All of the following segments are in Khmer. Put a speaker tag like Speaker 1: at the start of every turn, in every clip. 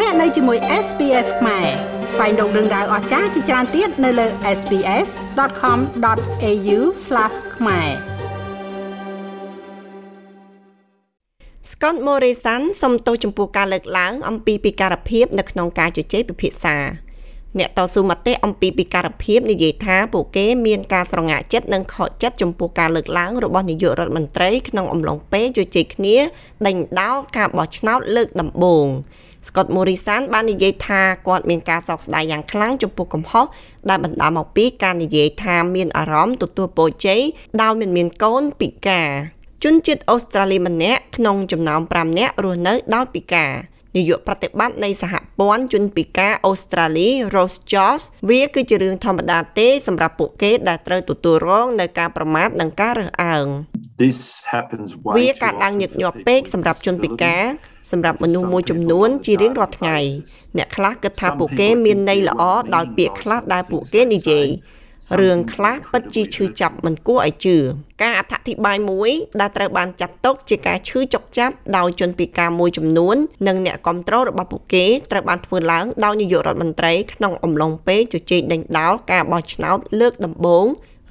Speaker 1: លោកអ្នកនៅជាមួយ SPS ខ្មែរស្វែងរកដឹងដៅអស្ចារ្យជាច្រើនទៀតនៅលើ SPS.com.au/ ខ្មែរ
Speaker 2: Scott Morrison សំទោសចំពោះការលើកឡើងអំពីពិការភាពនៅក្នុងការជជែកពិភាក្សាអ្នកតស៊ូមតិអំពីពិការភាពនិយាយថាពួកគេមានការស្រងាក់ចិត្តនិងខកចិត្តចំពោះការលើកឡើងរបស់នាយករដ្ឋមន្ត្រីក្នុងអំឡុងពេលជជែកគ្នាដេញដោលការបោះឆ្នោតលើកដំបូង Scott Morrison បាននិយាយថាគាត់មានការសោកស្ដាយយ៉ាងខ្លាំងចំពោះកំហុសដែលបណ្ដាលមកពីការនិយាយថាមានអារម្មណ៍ទទួលពរជ័យដោយមិនមានកូនពិការជនជាតិអូស្ត្រាលីម្នាក់ក្នុងចំណោម5នាក់រស់នៅដោយពិការ នាយកប្រតិបត្តិនៃសហព័ន្ធជនពិការអូស្ត្រាលី Rose Jones វាគឺជារឿងធម្មតាទេសម្រាប់ពួកគេដែលត្រូវទទួលរងនៅការប្រមាថនិងការរើសអើង
Speaker 3: This happens
Speaker 2: វាកើតឡើងញឹកញាប់ពេកសម្រាប់ជនពិការសម្រាប់មនុស្សមួយចំនួនជារៀងរាល់ថ្ងៃអ្នកខ្លះគិតថាពួកគេមានន័យល្អដោយពាក្យខ្លះដែលពួកគេនិយាយ រឿងខ្លះពិតជាឈឺចាប់មិនគួរឲ្យជឿការអត្ថាធិប្បាយមួយដែលត្រូវបានចាត់ទុកជាការឈឺចុកចាប់ដោយជនពិការមួយចំនួន និងអ្នកគ្រប់គ្រងរបស់ពួកគេត្រូវបានធ្វើឡើងដោយនាយករដ្ឋមន្ត្រីក្នុងអំឡុងពេលជជែកដេញដោលការបោះឆ្នោតលើកដំបូង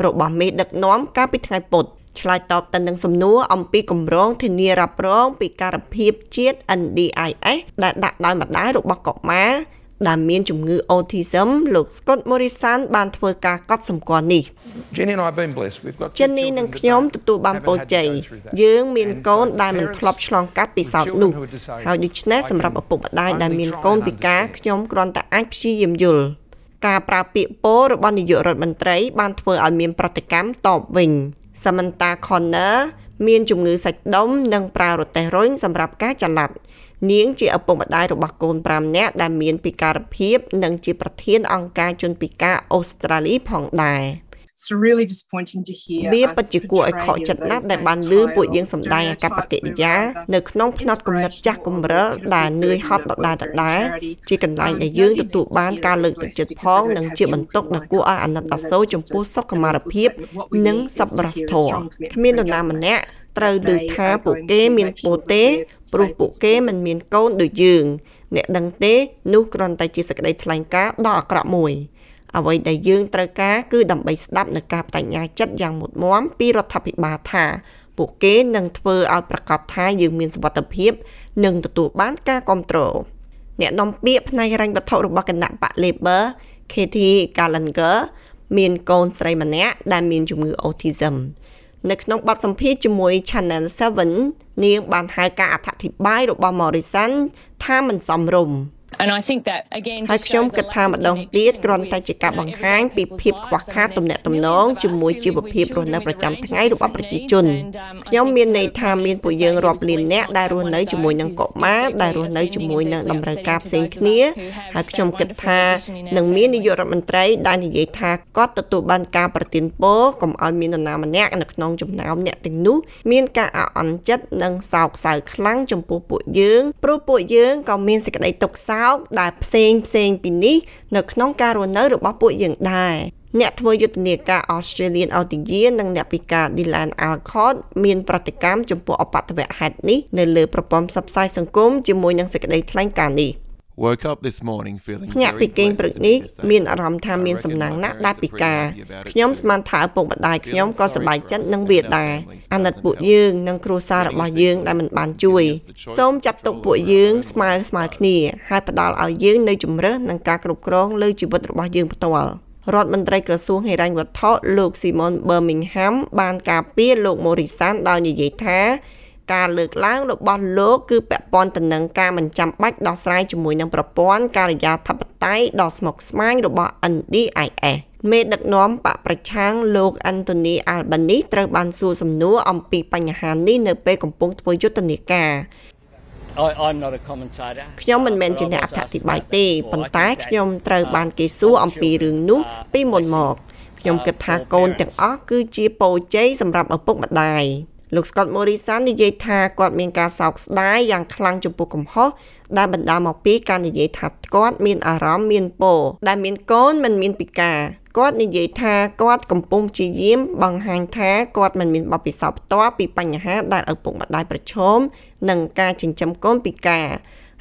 Speaker 2: របស់មេដឹកនាំកាលពីថ្ងៃពុធឆ្លើយតបទៅនឹងសំណួរអំពីគម្រោងធានារ៉ាប់រងពិការភាពជាតិ NDIS ដែលដាក់ដោយម្ដាយរបស់កុមារ ដែលមានជំងឺ autism លោក Scott Morrison បានធ្វើការកត់សម្គាល់នេះ
Speaker 4: Jenny and I have been blessed. We've got
Speaker 2: Jenny និងខ្ញុំទទួលបានពរជ័យយើងមានកូនដែលមិនធ្លាប់ឆ្លងកាត់ពិសោធន៍នោះហើយដូច្នេះសម្រាប់ឪពុកម្ដាយដែលមានកូនពិការខ្ញុំគ្រាន់តែអាចព្យាយាមយល់ការប្រើពាក្យពោរបស់នាយករដ្ឋមន្ត្រី បានធ្វើឲ្យមានប្រតិកម្មតបវិញ Samantha Connor មានជំងឺសាច់ដុំនិងប្រើរទេះរុញសម្រាប់ការចល័ត នាងជាឪពុកម្ដាយរបស់កូន5នាក់ដែលមានពិការភាព និងជាប្រធានអង្គការជនពិការអូស្ត្រាលីផងដែរ
Speaker 5: It's really disappointing to hear
Speaker 2: វាពិតជាគួរឲ្យខកចិត្តណាស់ដែលបានលឺពួកយើងសម្ដែងអាកប្បកិរិយានៅក្នុងផ្នត់គំនិតចាស់គំរិលដែលនឿយហត់ដដែលដដែលជាកន្លែងដែលយើងទទួលបានការលើកទឹកចិត្តផងនិងជាបន្ទុកដ៏គួរឲ្យអាណិតអាសូរចំពោះសុខុមាលភាព និងសប្បុរសធម៌គ្មាននរណាម្នាក់ ត្រូវឮថាពួកគេមានពូទេព្រោះពួកគេមិនមានកូនដូចយើង អ្នកដឹងទេនោះគ្រាន់តែជាសេចក្តីថ្លែងការណ៍ដ៏អាក្រក់មួយអ្វីដែលយើងត្រូវការគឺដើម្បីស្ដាប់នូវការបដិញ្ញាចិត្តយ៉ាងមុតមមពីរដ្ឋាភិបាលថាពួកគេនឹងធ្វើឲ្យប្រកាសថាយើងមានសុវត្ថិភាព និងទទួលបានការគ្រប់គ្រងអ្នកនាំពាក្យផ្នែកហិរញ្ញវត្ថុរបស់គណៈបក Labor Katie Gallagher មានកូនស្រីម្នាក់ដែលមានជំងឺ autism នៅក្នុងបទសម្ភាសជាមួយ Channel 7នាងបានហៅការអត្ថាធិប្បាយរបស់ Morrison ថាមិនសមរម្យ
Speaker 6: And I think that again
Speaker 2: ហើយខ្ញុំគិតថាម្ដងទៀតគ្រាន់តែជាការបង្ហាញពីភាពខ្វះខាតទំនាក់ទំនងជាមួយជីវភាពរស់នៅប្រចាំថ្ងៃរបស់ប្រជាជនខ្ញុំមានន័យថាមានពួកយើងរាប់លានអ្នកដែលរស់នៅជាមួយនឹងកុមារដែលរស់នៅជាមួយនឹងតម្រូវការផ្សេងគ្នាហើយខ្ញុំគិតថានឹងមាននាយករដ្ឋមន្ត្រីដែលនិយាយថាគាត់ទទួលបានការប្រទានពរកុំឲ្យមាននរណាម្នាក់នៅក្នុងចំណោមអ្នកទាំងនោះមានការអអន់ចិត្តនិងសោកសៅខ្លាំងចំពោះពួកយើងព្រោះពួកយើងក៏មានសេចក្តីទុក្ខសោកដែលផ្សេងផ្សេងពីនេះនៅក្នុងការរស់នៅរបស់ពួកយើងដែរអ្នកធ្វើយុទ្ធនាការ Australian of the Year និងអ្នកពិការ Dylan Alcott មានប្រតិកម្មចំពោះអបតវហេតុនេះនៅលើប្រព័ន្ធផ្សព្វផ្សាយសង្គមជាមួយនឹងសេចក្តីថ្លែងការណ៍នេះ
Speaker 7: Woke up this morning feeling
Speaker 2: ភ្ញាក់ពីគេងព្រឹកនេះមានអារម្មណ៍ថាមានសំណាងណាស់ដែលពិការខ្ញុំស្មានថាឪពុកម្ដាយខ្ញុំក៏សប្បាយចិត្តនឹងវាដែរអាណិតពួកយើងនិងគ្រួសាររបស់យើងដែលមិនបានជួយសូមចាត់ទុកពួកយើងស្មើស្មើគ្នាហើយផ្ដល់ឲ្យយើងនៅជំរើសនិងការគ្រប់គ្រងលើជីវិតរបស់យើងផ្ទាល់រដ្ឋមន្ត្រីក្រសួងហិរញ្ញវត្ថុលោក Simon Birmingham បានការពារលោក Morrison ដោយនិយាយថា ការលើកឡើងរបស់លោកគឺពាក់ព័ន្ធទៅនឹងការមិនចាំបាច់ដោះស្រាយជាមួយនឹងប្រព័ន្ធការិយាធិបតេយ្យដ៏ស្មុគស្មាញរបស់ NDIS មេដឹកនាំបកប្រឆាំងលោក Anthony Albanese ត្រូវបានសួរសំណួរអំពីបញ្ហានេះនៅពេលកំពុងធ្វើយុទ្ធនាការ
Speaker 8: I, I'm not a commentator.
Speaker 2: ខ្ញុំមិនមែនជាអ្នកអត្ថាធិប្បាយទេប៉ុន្តែខ្ញុំត្រូវបានគេសួរអំពីរឿងនោះពីមុនមកខ្ញុំគិតថាកូនទាំងអស់គឺជាពរជ័យសម្រាប់ឪពុកម្ដាយ លោក Scott Morrison និយាយថាគាត់មានការសោកស្ដាយយ៉ាងខ្លាំងចំពោះកំហុសដែលបណ្ដាលមកពីការនិយាយថាគាត់មានអារម្មណ៍មានពរដែលមានកូនមិនមានពិការគាត់និយាយថាគាត់កំពុងព្យាយាមបង្ហាញថាគាត់មិនមានបទពិសោធន៍ផ្ទាល់ពីបញ្ហាដែលឪពុកម្ដាយប្រឈមនឹងការចិញ្ចឹមកូនពិការ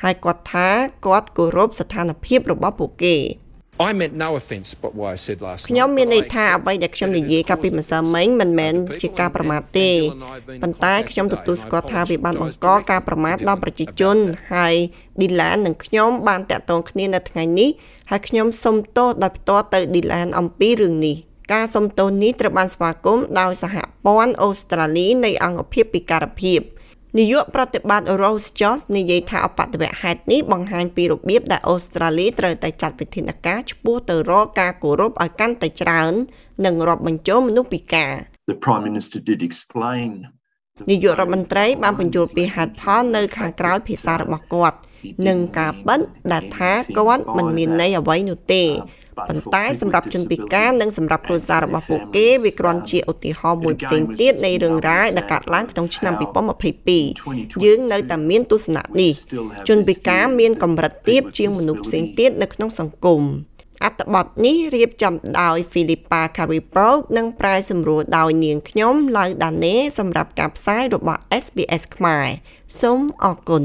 Speaker 2: ហើយគាត់ថាគាត់គោរពស្ថានភាពរបស់ពួកគេ
Speaker 4: I meant no offence by what I said last
Speaker 2: ខ្ញុំ
Speaker 4: night.
Speaker 2: មានន័យ
Speaker 4: but I
Speaker 2: ថាអ្វីដែលខ្ញុំនិយាយកាលពីម្សិលមិញមិនមែនជាការប្រមាថទេប៉ុន្តែខ្ញុំទទួលស្គាល់ថាវាបានបង្កការប្រមាថដល់ប្រជាជនហើយឌីឡាននិងខ្ញុំបានតាក់ទងគ្នានៅថ្ងៃនេះហើយខ្ញុំសូមទោសដោយផ្ទាល់ទៅឌីឡានអំពីរឿងនេះការសុំទោសនេះត្រូវបានស្វាគមន៍ដោយសហព័ន្ធអូស្ត្រាលីនៃអង្គភាពពិការភាព នាយកប្រតិបត្តិ Rose Jones និយាយថាអបតវហេតុនេះបង្ហាញពីរបៀបដែលអូស្ត្រាលីត្រូវតែចាត់វិធានការឆ្ពោះទៅរកការគោរពឲ្យកាន់តែច្រើន និងរាប់បញ្ចូលមនុស្សពិការ
Speaker 3: The Prime Minister did explain
Speaker 2: នាយករដ្ឋមន្ត្រីបានបញ្ចូលពីហេតុផលនៅខាងក្រោយភាសារបស់គាត់ និងការពិតដែលថាគាត់មិនមានន័យអ្វីនោះទេ ប៉ុន្តែសម្រាប់ជនពិការនិងសម្រាប់គ្រួសាររបស់ពួកគេវាគ្រាន់ជាឧទាហរណ៍មួយផ្សេងទៀតនៃរឿងរ៉ាវដែលកើតឡើងក្នុងឆ្នាំ2022យើងនៅតែមានទស្សនៈនេះជនពិការមានកម្រិតទាបជាងមនុស្សផ្សេងទៀតនៅក្នុងសង្គមអត្ថបទនេះរៀបចំដោយ Philippa Caripro និងប្រែសម្រួលដោយនាងខ្ញុំឡៅដាណេសម្រាប់ការផ្សាយរបស់ SBS ខ្មែរសូមអរគុណ